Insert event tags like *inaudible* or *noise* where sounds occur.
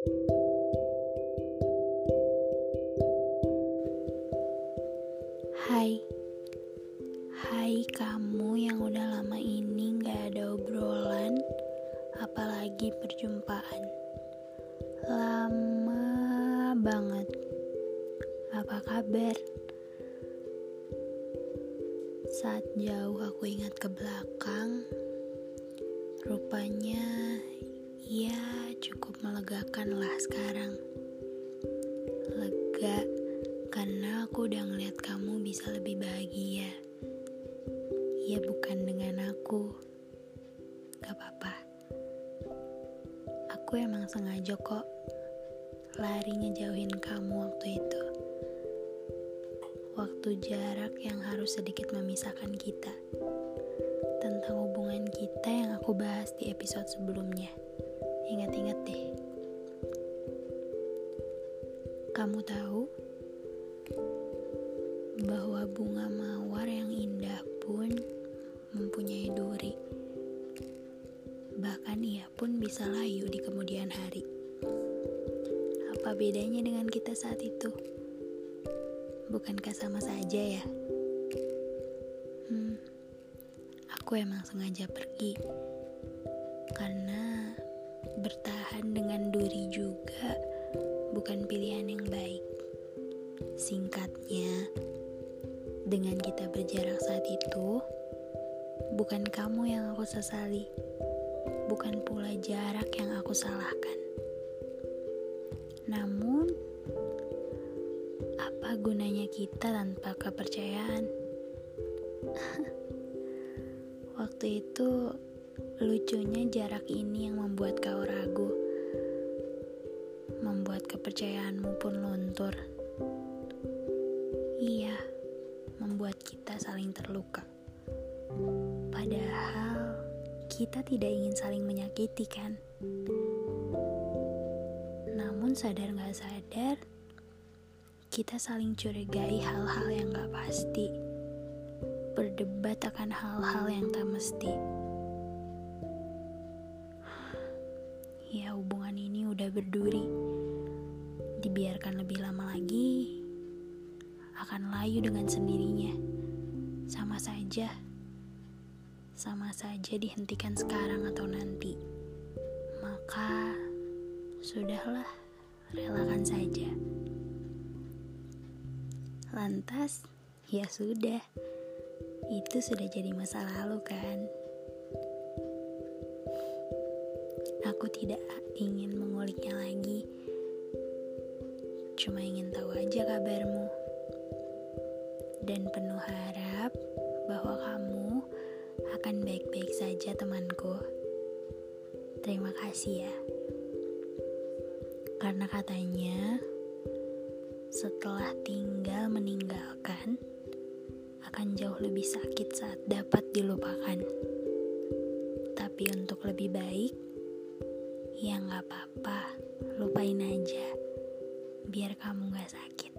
Hai. Hai kamu yang udah lama ini gak ada obrolan Apalagi perjumpaan. Lama banget. Apa kabar? Saat jauh aku ingat ke belakang Rupanya ya cukup melegakan lah sekarang Lega karena aku udah ngeliat kamu bisa lebih bahagia. Ya bukan dengan aku. Gak apa-apa. Aku emang sengaja kok lari ngejauhin kamu waktu itu. Waktu jarak yang harus sedikit memisahkan kita. Tentang hubungan kita yang aku bahas di episode sebelumnya. Ingat-ingat deh. Kamu tahu? bahwa bunga mawar yang indah pun mempunyai duri. Bahkan ia pun bisa layu di kemudian hari. Apa bedanya dengan kita saat itu? Bukankah sama saja ya? Hmm, aku emang sengaja pergi karena bertahan dengan duri juga bukan pilihan yang baik. Singkatnya, dengan kita berjarak saat itu, bukan kamu yang aku sesali, bukan pula jarak yang aku salahkan. Namun, apa gunanya kita tanpa kepercayaan? *laughs* Waktu itu, lucunya jarak ini yang membuat kau ragu, membuat kepercayaanmu pun luntur. Iya membuat kita saling terluka. Padahal kita tidak ingin saling menyakiti kan? Namun sadar gak sadar, kita saling curigai hal-hal yang gak pasti. Berdebat akan hal-hal yang tak mesti. Ya hubungan ini udah berduri. Dibiarkan lebih lama lagi, akan layu dengan sendirinya. Sama saja, sama saja dihentikan sekarang atau nanti. Maka, sudahlah, relakan saja. Lantas, ya sudah, itu sudah jadi masa lalu, kan? Aku tidak ingin menguliknya lagi, cuma ingin tahu aja kabarmu dan penuh harap bahwa kamu akan baik-baik saja, temanku. Terima kasih ya, karena katanya setelah tinggal meninggalkan akan jauh lebih sakit saat dapat dilupakan. Tapi untuk lebih baik, ya nggak apa-apa, lupain aja, biar kamu nggak sakit.